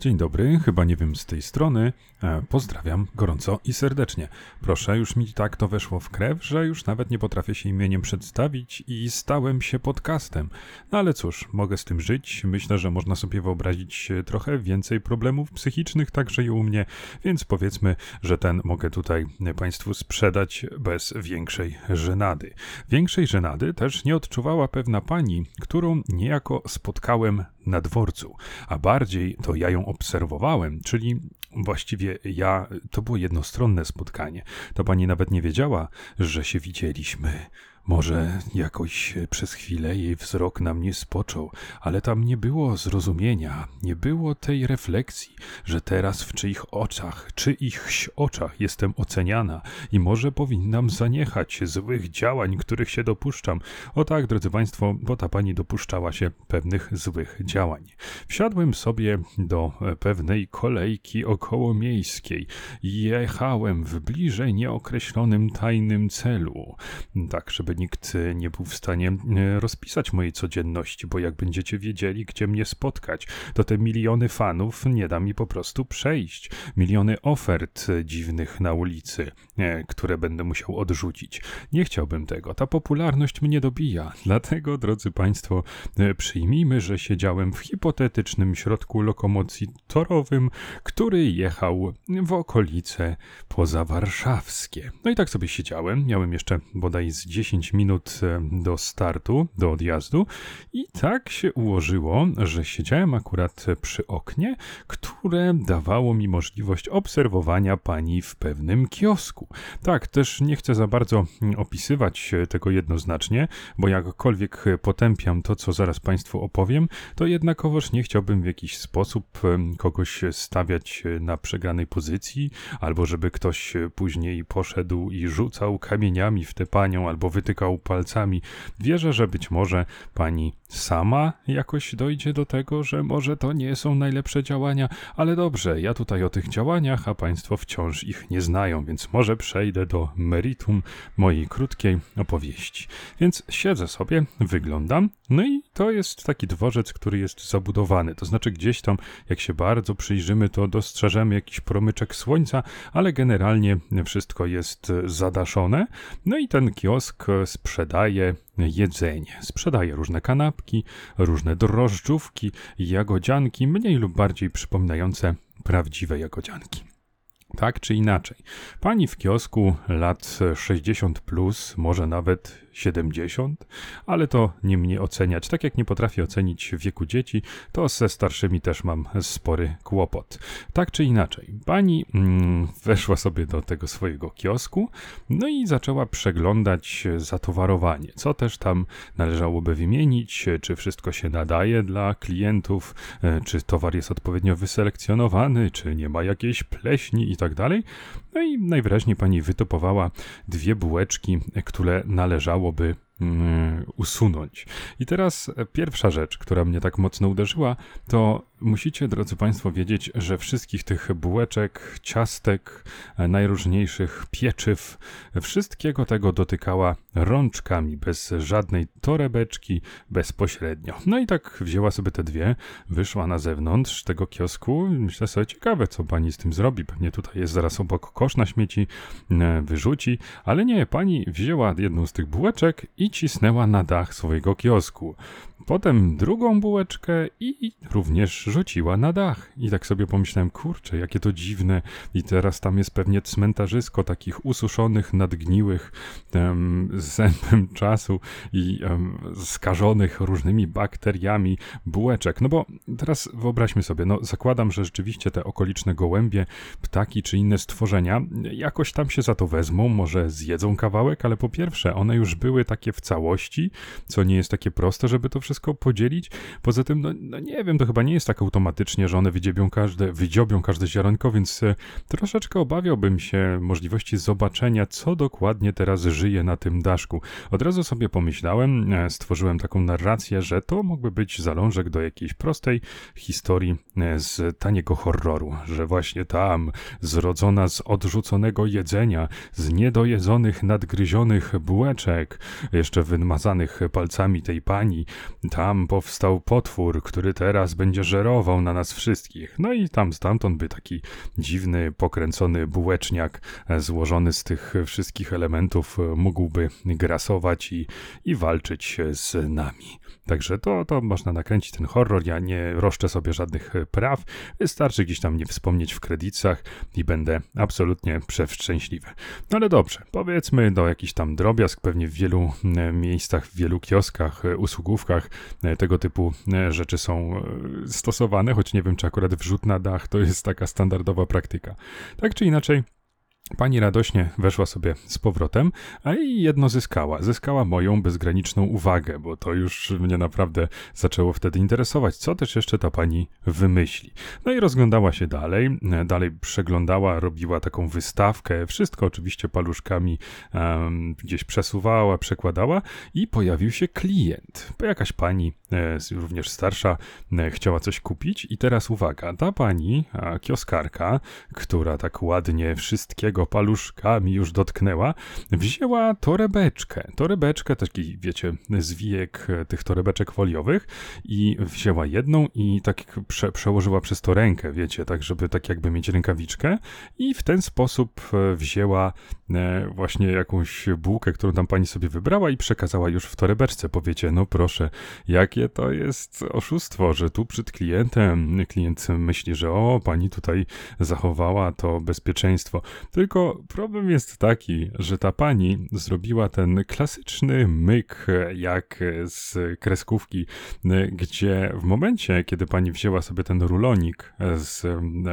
Dzień dobry, chyba nie wiem z tej strony. E, pozdrawiam gorąco i serdecznie. Proszę, już mi tak to weszło w krew, że już nawet nie potrafię się imieniem przedstawić i stałem się podcastem. No ale cóż, mogę z tym żyć. Myślę, że można sobie wyobrazić e, trochę więcej problemów psychicznych, także i u mnie, więc powiedzmy, że ten mogę tutaj Państwu sprzedać bez większej żenady. Większej żenady też nie odczuwała pewna pani, którą niejako spotkałem na dworcu, a bardziej to ja ją obserwowałem, czyli właściwie ja, to było jednostronne spotkanie. Ta pani nawet nie wiedziała, że się widzieliśmy. Może jakoś przez chwilę jej wzrok na mnie spoczął, ale tam nie było zrozumienia, nie było tej refleksji, że teraz w czyich oczach, czyichś oczach jestem oceniana i może powinnam zaniechać złych działań, których się dopuszczam. O tak, drodzy Państwo, bo ta pani dopuszczała się pewnych złych działań. Wsiadłem sobie do pewnej kolejki okołomiejskiej jechałem w bliżej nieokreślonym tajnym celu, tak żeby nikt e, nie był w stanie e, rozpisać mojej codzienności, bo jak będziecie wiedzieli, gdzie mnie spotkać, to te miliony fanów nie da mi po prostu przejść. Miliony ofert e, dziwnych na ulicy, które będę musiał odrzucić. Nie chciałbym tego. Ta popularność mnie dobija. Dlatego, drodzy Państwo, przyjmijmy, że siedziałem w hipotetycznym środku lokomocji torowym, który jechał w okolice pozawarszawskie. No i tak sobie siedziałem. Miałem jeszcze bodaj z 10 minut e, do startu, do odjazdu i tak się ułożyło, że siedziałem akurat przy oknie, które dawało mi możliwość obserwowania pani w pewnym kiosku. Tak, też nie chcę za bardzo opisywać tego jednoznacznie, bo jakkolwiek potępiam to, co zaraz Państwu opowiem, to jednakowoż nie chciałbym w jakiś sposób e, kogoś stawiać na przegranej pozycji, albo żeby ktoś później poszedł i rzucał kamieniami w tę panią, albo wytykał palcami. Wierzę, że być może pani sama jakoś dojdzie do tego, że może to nie są najlepsze działania, ale dobrze, ja tutaj o tych działaniach, a państwo wciąż ich nie znają, więc może przejdę do meritum mojej krótkiej opowieści. Więc siedzę sobie, wyglądam, no i to jest taki dworzec, który jest zabudowany. To znaczy, gdzieś tam, jak się bardzo przyjrzymy, to dostrzeżemy jakiś promyczek słońca, ale generalnie wszystko jest zadaszone. No i ten kiosk sprzedaje jedzenie. Sprzedaje różne kanapki, różne drożdżówki, jagodzianki, mniej lub bardziej przypominające prawdziwe jagodzianki. Tak czy inaczej, pani w kiosku lat 60 plus, może nawet 70, ale to nie mnie oceniać. Tak jak nie potrafię ocenić wieku dzieci, to ze starszymi też mam spory kłopot. Tak czy inaczej, pani mm, weszła sobie do tego swojego kiosku, no i zaczęła przeglądać zatowarowanie, co też tam należałoby wymienić, czy wszystko się nadaje dla klientów, czy towar jest odpowiednio wyselekcjonowany, czy nie ma jakiejś pleśni i tak dalej. No i najwyraźniej pani wytopowała dwie bułeczki, które należałoby mm, usunąć. I teraz pierwsza rzecz, która mnie tak mocno uderzyła, to Musicie, drodzy Państwo, wiedzieć, że wszystkich tych bułeczek, ciastek, e, najróżniejszych pieczyw, wszystkiego tego dotykała rączkami, bez żadnej torebeczki, bezpośrednio. No i tak wzięła sobie te dwie, wyszła na zewnątrz tego kiosku. Myślę sobie, ciekawe, co pani z tym zrobi. Pewnie tutaj jest zaraz obok kosz na śmieci, e, wyrzuci, ale nie, pani wzięła jedną z tych bułeczek i cisnęła na dach swojego kiosku. Potem drugą bułeczkę i również rzuciła na dach. I tak sobie pomyślałem, kurczę, jakie to dziwne. I teraz tam jest pewnie cmentarzysko takich ususzonych, nadgniłych um, zębem czasu i um, skażonych różnymi bakteriami bułeczek. No bo teraz wyobraźmy sobie, no zakładam, że rzeczywiście te okoliczne gołębie, ptaki czy inne stworzenia jakoś tam się za to wezmą, może zjedzą kawałek, ale po pierwsze, one już były takie w całości, co nie jest takie proste, żeby to wszystko podzielić. Poza tym, no, no nie wiem, to chyba nie jest tak automatycznie, że one wydziobią każde, wydziobią każde ziarenko, więc e, troszeczkę obawiałbym się możliwości zobaczenia, co dokładnie teraz żyje na tym daszku. Od razu sobie pomyślałem, e, stworzyłem taką narrację, że to mógłby być zalążek do jakiejś prostej historii e, z taniego horroru, że właśnie tam, zrodzona z odrzuconego jedzenia, z niedojedzonych, nadgryzionych bułeczek, jeszcze wymazanych palcami tej pani, tam powstał potwór, który teraz będzie żerował na nas wszystkich. No i tam stamtąd by taki dziwny, pokręcony bułeczniak e, złożony z tych wszystkich elementów e, mógłby grasować i, i walczyć z nami. Także to, to można nakręcić ten horror. Ja nie roszczę sobie żadnych praw. Wystarczy gdzieś tam nie wspomnieć w kredytach i będę absolutnie przeszczęśliwy. No ale dobrze, powiedzmy do jakiś tam drobiazg, pewnie w wielu e, miejscach, w wielu kioskach, e, usługówkach e, tego typu rzeczy są stosowane, choć nie wiem, czy akurat wrzut na dach to jest taka standardowa praktyka. Tak czy inaczej, Pani radośnie weszła sobie z powrotem, a i jedno zyskała. Zyskała moją bezgraniczną uwagę, bo to już mnie naprawdę zaczęło wtedy interesować, co też jeszcze ta pani wymyśli. No i rozglądała się dalej, dalej przeglądała, robiła taką wystawkę, wszystko oczywiście paluszkami um, gdzieś przesuwała, przekładała i pojawił się klient. Jakaś pani, e, również starsza, e, chciała coś kupić i teraz uwaga, ta pani, a, kioskarka, która tak ładnie wszystkiego paluszkami już dotknęła, wzięła torebeczkę. Torebeczkę, taki wiecie, zwijek tych torebeczek foliowych i wzięła jedną i tak prze, przełożyła przez to rękę, wiecie, tak żeby tak jakby mieć rękawiczkę i w ten sposób e, wzięła e, właśnie jakąś bułkę, którą tam pani sobie wybrała i przekazała już w torebeczce. Powiecie, no proszę, jakie to jest oszustwo, że tu przed klientem klient myśli, że o, pani tutaj zachowała to bezpieczeństwo. Tylko tylko problem jest taki, że ta pani zrobiła ten klasyczny myk jak z kreskówki, gdzie w momencie, kiedy pani wzięła sobie ten rulonik z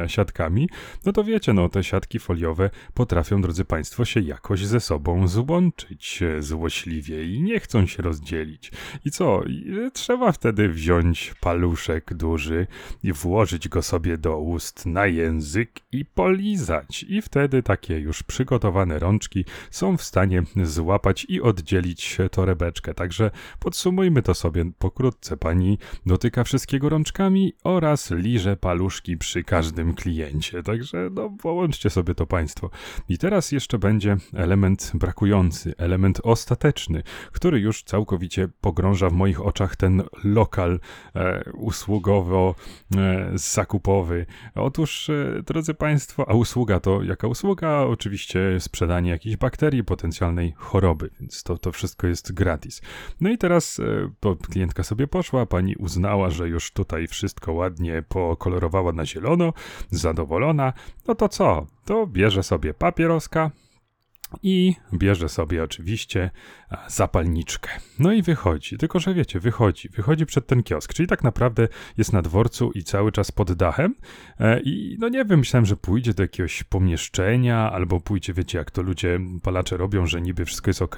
siatkami, no to wiecie, no te siatki foliowe potrafią, drodzy Państwo, się jakoś ze sobą złączyć złośliwie i nie chcą się rozdzielić. I co? Trzeba wtedy wziąć paluszek duży i włożyć go sobie do ust na język i polizać. I wtedy takie takie już przygotowane rączki są w stanie złapać i oddzielić torebeczkę. Także podsumujmy to sobie pokrótce. Pani dotyka wszystkiego rączkami oraz liże paluszki przy każdym kliencie. Także no, połączcie sobie to Państwo. I teraz jeszcze będzie element brakujący, element ostateczny, który już całkowicie pogrąża w moich oczach ten lokal e, usługowo-zakupowy. E, Otóż, e, drodzy Państwo, a usługa to jaka usługa? Oczywiście sprzedanie jakiejś bakterii, potencjalnej choroby, więc to, to wszystko jest gratis. No i teraz e, klientka sobie poszła, pani uznała, że już tutaj wszystko ładnie pokolorowała na zielono, zadowolona, no to co? To bierze sobie papieroska, i bierze sobie oczywiście zapalniczkę. No i wychodzi, tylko że wiecie, wychodzi, wychodzi przed ten kiosk, czyli tak naprawdę jest na dworcu i cały czas pod dachem. E, I no nie wiem, myślałem, że pójdzie do jakiegoś pomieszczenia, albo pójdzie, wiecie, jak to ludzie, palacze robią, że niby wszystko jest ok,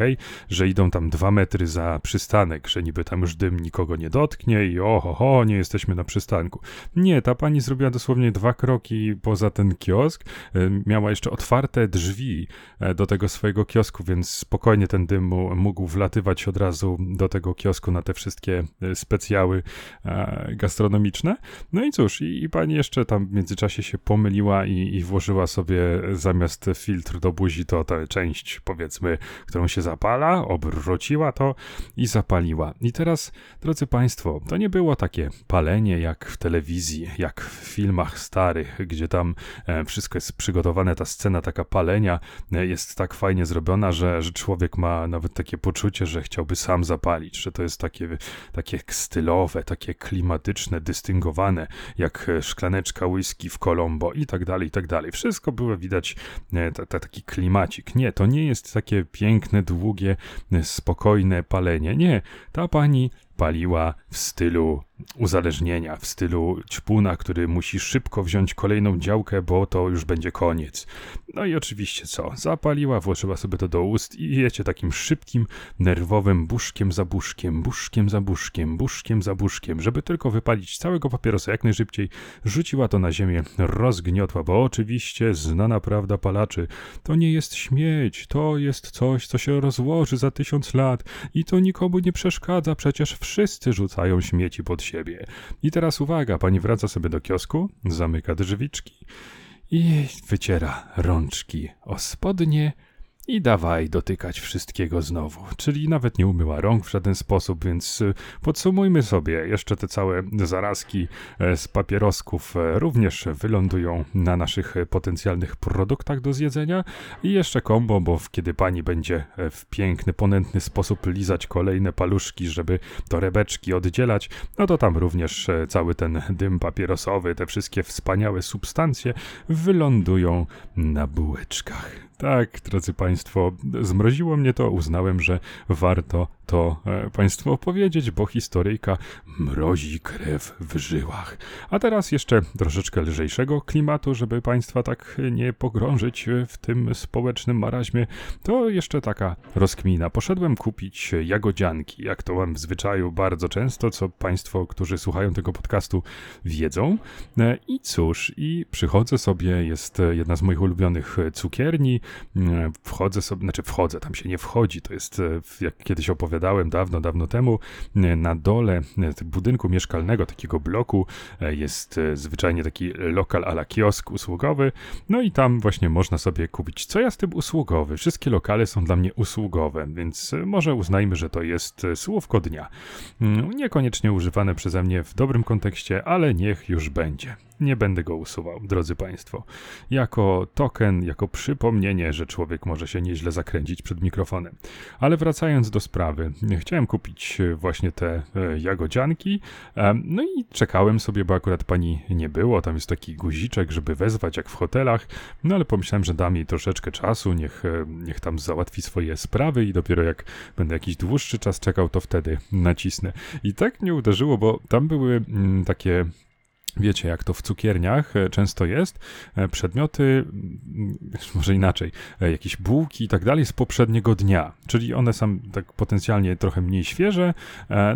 że idą tam dwa metry za przystanek, że niby tam już dym nikogo nie dotknie i oho, ho, nie jesteśmy na przystanku. Nie, ta pani zrobiła dosłownie dwa kroki poza ten kiosk, e, miała jeszcze otwarte drzwi e, do tego swojego kiosku, więc spokojnie ten dym mógł wlatywać od razu do tego kiosku na te wszystkie e, specjały e, gastronomiczne. No i cóż, i, i pani jeszcze tam w międzyczasie się pomyliła i, i włożyła sobie zamiast filtr do buzi to tę część, powiedzmy, którą się zapala, obróciła to i zapaliła. I teraz, drodzy Państwo, to nie było takie palenie jak w telewizji, jak w filmach starych, gdzie tam e, wszystko jest przygotowane, ta scena taka palenia jest tak fajnie zrobiona, że, że człowiek ma nawet takie poczucie, że chciałby sam zapalić, że to jest takie, takie stylowe, takie klimatyczne, dystyngowane, jak szklaneczka whisky w Colombo i tak dalej, i tak dalej. Wszystko było widać, e, ta, ta, taki klimacik. Nie, to nie jest takie piękne, długie, spokojne palenie. Nie, ta pani paliła w stylu uzależnienia, w stylu ćpuna, który musi szybko wziąć kolejną działkę, bo to już będzie koniec. No i oczywiście co? Zapaliła, włożyła sobie to do ust i jecie takim szybkim, nerwowym buszkiem za buszkiem, buszkiem za buszkiem, buszkiem za buszkiem, żeby tylko wypalić całego papierosa jak najszybciej, rzuciła to na ziemię, rozgniotła, bo oczywiście znana prawda palaczy, to nie jest śmieć, to jest coś, co się rozłoży za tysiąc lat i to nikomu nie przeszkadza, przecież wszyscy rzucają śmieci pod siebie. I teraz uwaga, pani wraca sobie do kiosku, zamyka drzwiczki i wyciera rączki o spodnie i dawaj dotykać wszystkiego znowu. Czyli nawet nie umyła rąk w żaden sposób, więc y, podsumujmy sobie, jeszcze te całe zarazki e, z papierosków e, również wylądują na naszych potencjalnych produktach do zjedzenia i jeszcze kombo, bo kiedy pani będzie e, w piękny, ponętny sposób lizać kolejne paluszki, żeby torebeczki oddzielać, no to tam również cały ten dym papierosowy, te wszystkie wspaniałe substancje wylądują na bułeczkach. Tak, drodzy Państwo, zmroziło mnie to, uznałem, że warto to e, Państwu opowiedzieć, bo historyjka mrozi krew w żyłach. A teraz jeszcze troszeczkę lżejszego klimatu, żeby Państwa tak nie pogrążyć w tym społecznym maraźmie, to jeszcze taka rozkmina. Poszedłem kupić jagodzianki, jak to mam w zwyczaju bardzo często, co Państwo, którzy słuchają tego podcastu, wiedzą. E, I cóż, i przychodzę sobie, jest jedna z moich ulubionych cukierni, e, wchodzę sobie, znaczy wchodzę, tam się nie wchodzi, to jest, jak kiedyś opowiadałem, opowiadałem dawno, dawno temu, e, na dole e, budynku mieszkalnego, takiego bloku, e, jest zwyczajnie taki lokal ala kiosk usługowy, no i tam właśnie można sobie kupić. Co ja z tym usługowy? Wszystkie lokale są dla mnie usługowe, więc może uznajmy, że to jest słówko dnia. Mm, niekoniecznie używane przeze mnie w dobrym kontekście, ale niech już będzie nie będę go usuwał, drodzy Państwo. Jako token, jako przypomnienie, że człowiek może się nieźle zakręcić przed mikrofonem. Ale wracając do sprawy, chciałem kupić właśnie te e, jagodzianki, no i czekałem sobie, bo akurat pani nie było, tam jest taki guziczek, żeby wezwać jak w hotelach, no ale pomyślałem, że dam jej troszeczkę czasu, niech, e, niech tam załatwi swoje sprawy i dopiero jak będę jakiś dłuższy czas czekał, to wtedy nacisnę. I tak nie uderzyło, bo tam były mm, takie Wiecie, jak to w cukierniach e, często jest, e, przedmioty, może inaczej, e, jakieś bułki i tak dalej z poprzedniego dnia, czyli one są tak potencjalnie trochę mniej świeże,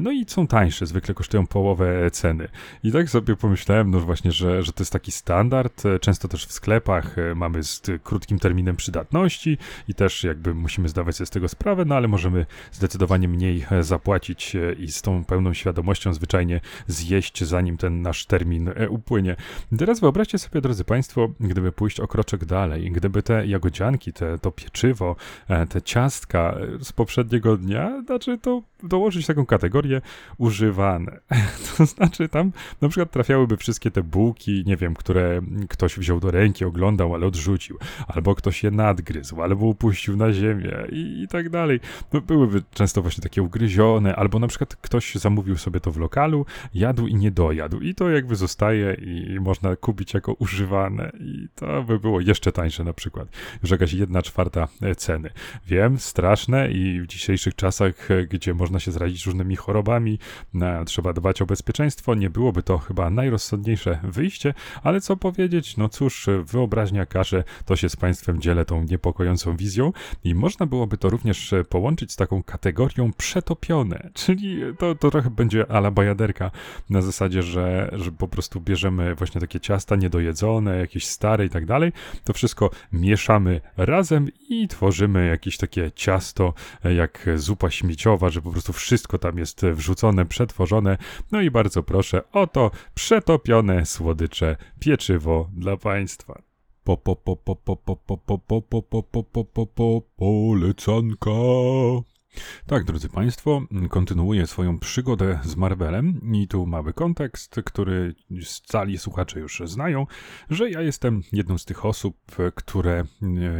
no i są tańsze, zwykle kosztują połowę ceny. I tak sobie pomyślałem, no właśnie, że, że to jest taki standard, często też w sklepach mamy z krótkim terminem przydatności i też jakby musimy zdawać sobie z tego sprawę, no ale możemy zdecydowanie mniej zapłacić i z tą pełną świadomością zwyczajnie zjeść, zanim ten nasz termin upłynie. Teraz wyobraźcie sobie, drodzy Państwo, gdyby pójść o kroczek dalej, gdyby te jagodzianki, te, to pieczywo, e, te ciastka z poprzedniego dnia, znaczy to dołożyć taką kategorię używane. To znaczy tam na przykład trafiałyby wszystkie te bułki, nie wiem, które ktoś wziął do ręki, oglądał, ale odrzucił, albo ktoś je nadgryzł, albo upuścił na ziemię i, i tak dalej. No, byłyby często właśnie takie ugryzione, albo na przykład ktoś zamówił sobie to w lokalu, jadł i nie dojadł i to jakby i, i można kupić jako używane i to by było jeszcze tańsze na przykład. Już jakaś jedna czwarta e, ceny. Wiem, straszne i w dzisiejszych czasach, e, gdzie można się zrazić różnymi chorobami, trzeba dbać o bezpieczeństwo, nie byłoby to chyba najrozsądniejsze wyjście, ale co powiedzieć, no cóż, wyobraźnia każe, to się z Państwem dzielę tą niepokojącą wizją i można byłoby to również e, połączyć z taką kategorią przetopione, czyli to, to trochę będzie ala bajaderka na zasadzie, że, że po prostu bierzemy właśnie takie ciasta niedojedzone, jakieś stare i tak dalej, to wszystko mieszamy razem i tworzymy jakieś takie ciasto e, jak zupa śmieciowa, że po prostu wszystko tam jest wrzucone, przetworzone. No i bardzo proszę, oto przetopione słodycze pieczywo dla Państwa. Po, po, po, po, po, po, po, po, po, po, po, po, po, po, polecanka. Tak, drodzy Państwo, kontynuuję swoją przygodę z Marvelem i tu mały kontekst, który cali słuchacze już znają, że ja jestem jedną z tych osób, które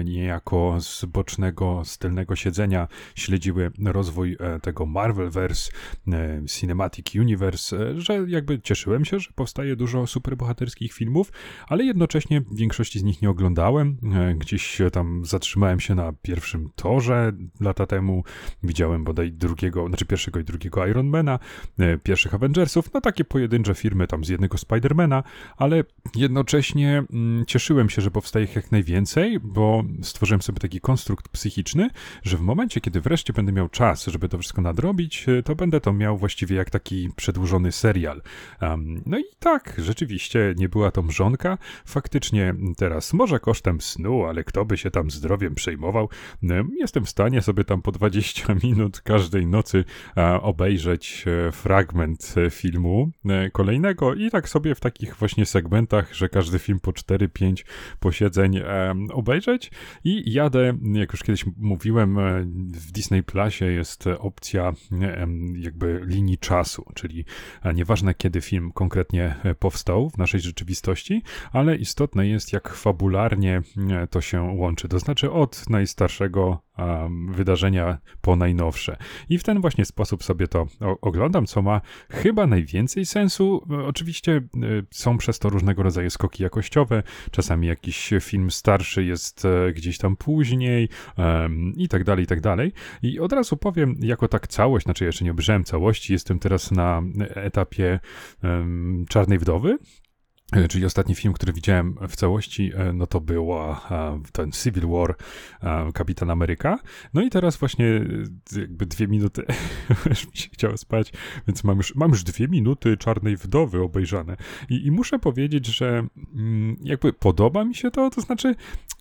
niejako z bocznego, z tylnego siedzenia śledziły rozwój e, tego Marvelverse, e, Cinematic Universe, e, że jakby cieszyłem się, że powstaje dużo superbohaterskich filmów, ale jednocześnie większości z nich nie oglądałem. Gdzieś tam zatrzymałem się na pierwszym torze lata temu, Widziałem bodaj drugiego, znaczy pierwszego i drugiego Ironmana, e, pierwszych Avengersów, no takie pojedyncze filmy tam z jednego Spidermana, ale jednocześnie mm, cieszyłem się, że powstaje ich jak najwięcej, bo stworzyłem sobie taki konstrukt psychiczny, że w momencie, kiedy wreszcie będę miał czas, żeby to wszystko nadrobić, e, to będę to miał właściwie jak taki przedłużony serial. No i tak, rzeczywiście nie była to mrzonka. Faktycznie teraz, może kosztem snu, ale kto by się tam zdrowiem przejmował, jestem w stanie sobie tam po 20 minut każdej nocy obejrzeć fragment filmu kolejnego i tak sobie w takich właśnie segmentach, że każdy film po 4-5 posiedzeń obejrzeć. I jadę, jak już kiedyś mówiłem, w Disney Plusie jest opcja jakby linii czasu, czyli nieważne kiedy film konkretnie powstał w naszej rzeczywistości, ale istotne jest jak fabularnie to się łączy, to znaczy od najstarszego um, wydarzenia po najnowsze. I w ten właśnie sposób sobie to oglądam, co ma chyba najwięcej sensu. Oczywiście y, są przez to różnego rodzaju skoki jakościowe, czasami jakiś film starszy jest e, gdzieś tam później um, i tak dalej, i tak dalej. I od razu powiem, jako tak całość, znaczy jeszcze nie obejrzałem całości, jestem teraz na etapie Czarnej Wdowy, E, czyli ostatni film, który widziałem w całości, e, no to była e, ten Civil War Kapitan Ameryka. No i teraz właśnie jakby dwie minuty, już mi się chciało spać, więc mam już, mam już dwie minuty Czarnej Wdowy obejrzane. I, i muszę powiedzieć, że mm, jakby podoba mi się to, to znaczy,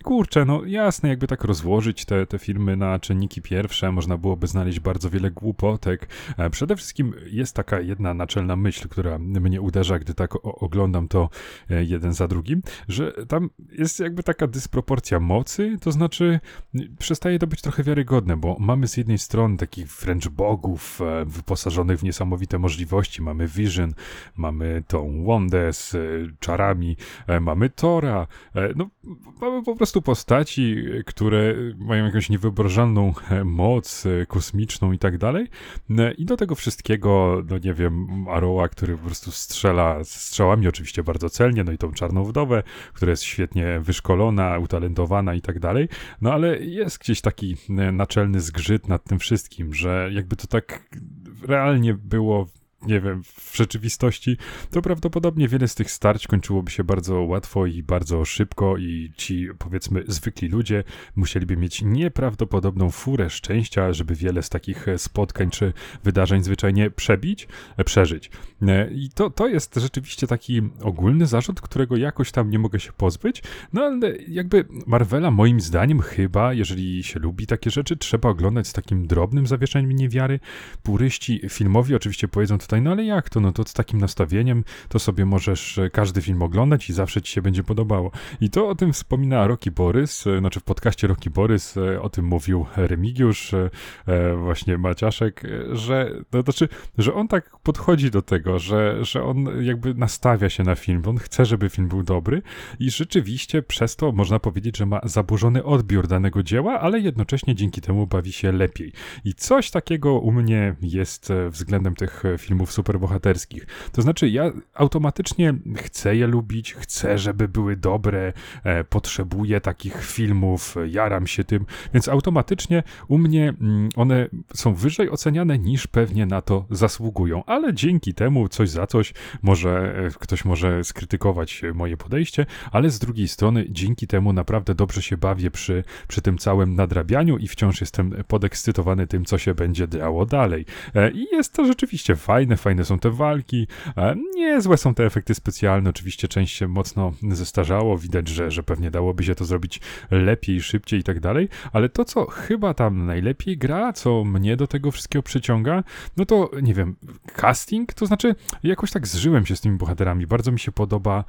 kurczę, no jasne, jakby tak rozłożyć te, te filmy na czynniki pierwsze, można byłoby znaleźć bardzo wiele głupotek. Przede wszystkim jest taka jedna naczelna myśl, która mnie uderza, gdy tak oglądam to E, jeden za drugim, że tam jest jakby taka dysproporcja mocy, to znaczy przestaje to być trochę wiarygodne, bo mamy z jednej strony takich wręcz bogów e, wyposażonych w niesamowite możliwości, mamy Vision, mamy tą Wondę z e, czarami, mamy Tora, no mamy po prostu postaci, które mają jakąś niewyobrażalną moc kosmiczną i tak dalej. I do tego wszystkiego, no nie wiem, Aroa, który po prostu strzela strzałami oczywiście bardzo celnie, no i tą czarną wdowę, która jest świetnie wyszkolona, utalentowana i tak dalej. No ale jest gdzieś taki e, naczelny zgrzyt nad tym wszystkim, że jakby to tak realnie było nie wiem, w rzeczywistości, to prawdopodobnie wiele z tych starć kończyłoby się bardzo łatwo i bardzo szybko i ci, powiedzmy, zwykli ludzie musieliby mieć nieprawdopodobną furę szczęścia, żeby wiele z takich spotkań czy wydarzeń zwyczajnie przebić, przeżyć. E, I to, to jest rzeczywiście taki ogólny zarzut, którego jakoś tam nie mogę się pozbyć, no ale jakby Marvela moim zdaniem chyba, jeżeli się lubi takie rzeczy, trzeba oglądać z takim drobnym zawieszeniem niewiary. Puryści filmowi oczywiście powiedzą tutaj tutaj, no ale jak to? No to z takim nastawieniem to sobie możesz e, każdy film oglądać i zawsze ci się będzie podobało. I to o tym wspomina Roki Borys, e, znaczy w podcaście Roki Borys e, o tym mówił Remigiusz, właśnie Maciaszek, że to znaczy, że on tak podchodzi do tego, że, że on jakby nastawia się na film, on chce, żeby film był dobry i rzeczywiście przez to można powiedzieć, że ma zaburzony odbiór danego dzieła, ale jednocześnie dzięki temu bawi się lepiej. I coś takiego u mnie jest względem tych filmów filmów superbohaterskich. To znaczy, ja automatycznie chcę je lubić, chcę, żeby były dobre, e, potrzebuję takich filmów, jaram się tym, więc automatycznie u mnie mm, one są wyżej oceniane niż pewnie na to zasługują, ale dzięki temu coś za coś może e, ktoś może skrytykować moje podejście, ale z drugiej strony dzięki temu naprawdę dobrze się bawię przy, przy tym całym nadrabianiu i wciąż jestem podekscytowany tym, co się będzie działo dalej. E, I jest to rzeczywiście fajne, fajne, fajne są te walki, niezłe są te efekty specjalne, oczywiście część się mocno zestarzało, widać, że, że pewnie dałoby się to zrobić lepiej, szybciej i tak dalej, ale to, co chyba tam najlepiej gra, co mnie do tego wszystkiego przyciąga, no to, nie wiem, casting, to znaczy jakoś tak zżyłem się z tymi bohaterami, bardzo mi się podoba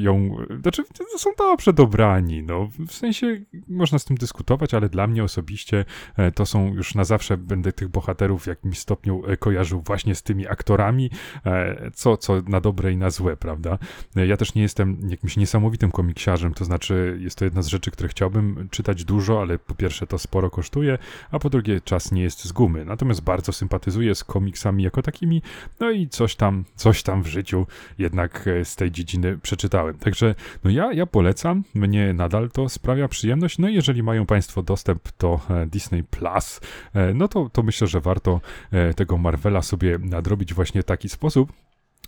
ją, znaczy są dobrze dobrani, no, w sensie można z tym dyskutować, ale dla mnie osobiście e, to są już na zawsze będę tych bohaterów w jakimś stopniu e, kojarzył właśnie z tymi aktorami, e, co, co na dobre i na złe, prawda? E, ja też nie jestem jakimś niesamowitym komiksiarzem, to znaczy jest to jedna z rzeczy, które chciałbym czytać dużo, ale po pierwsze to sporo kosztuje, a po drugie czas nie jest z gumy. Natomiast bardzo sympatyzuję z komiksami jako takimi, no i coś tam, coś tam w życiu jednak e, z tej dziedziny przeczytałem. Także no ja, ja polecam, mnie nadal to sprawia przyjemność, no i jeżeli mają Państwo dostęp do Disney Plus, no to, to myślę, że warto tego Marvela sobie nadrobić właśnie taki sposób.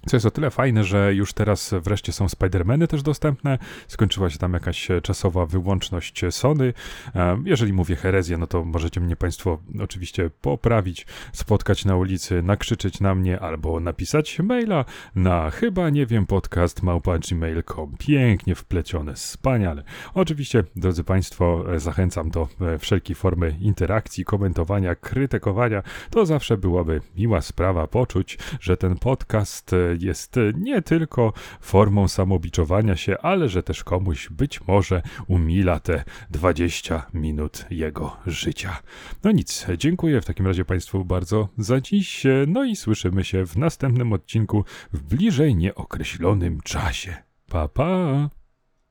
Co jest o tyle fajne, że już teraz wreszcie są Spider-Many też dostępne. Skończyła się tam jakaś czasowa wyłączność Sony. E, Jeżeli mówię herezję, no to możecie mnie Państwo oczywiście poprawić, spotkać na ulicy, nakrzyczeć na mnie albo napisać maila na chyba nie wiem podcast małpa gmail.com. Pięknie wplecione, wspaniale. Oczywiście, drodzy Państwo, e, zachęcam do e, wszelkiej formy interakcji, komentowania, krytykowania. To zawsze byłaby miła sprawa poczuć, że ten podcast e, jest nie tylko formą samobiczowania się, ale że też komuś być może umila te 20 minut jego życia. No nic, dziękuję w takim razie Państwu bardzo za dziś, no i słyszymy się w następnym odcinku w bliżej nieokreślonym czasie. Pa, pa!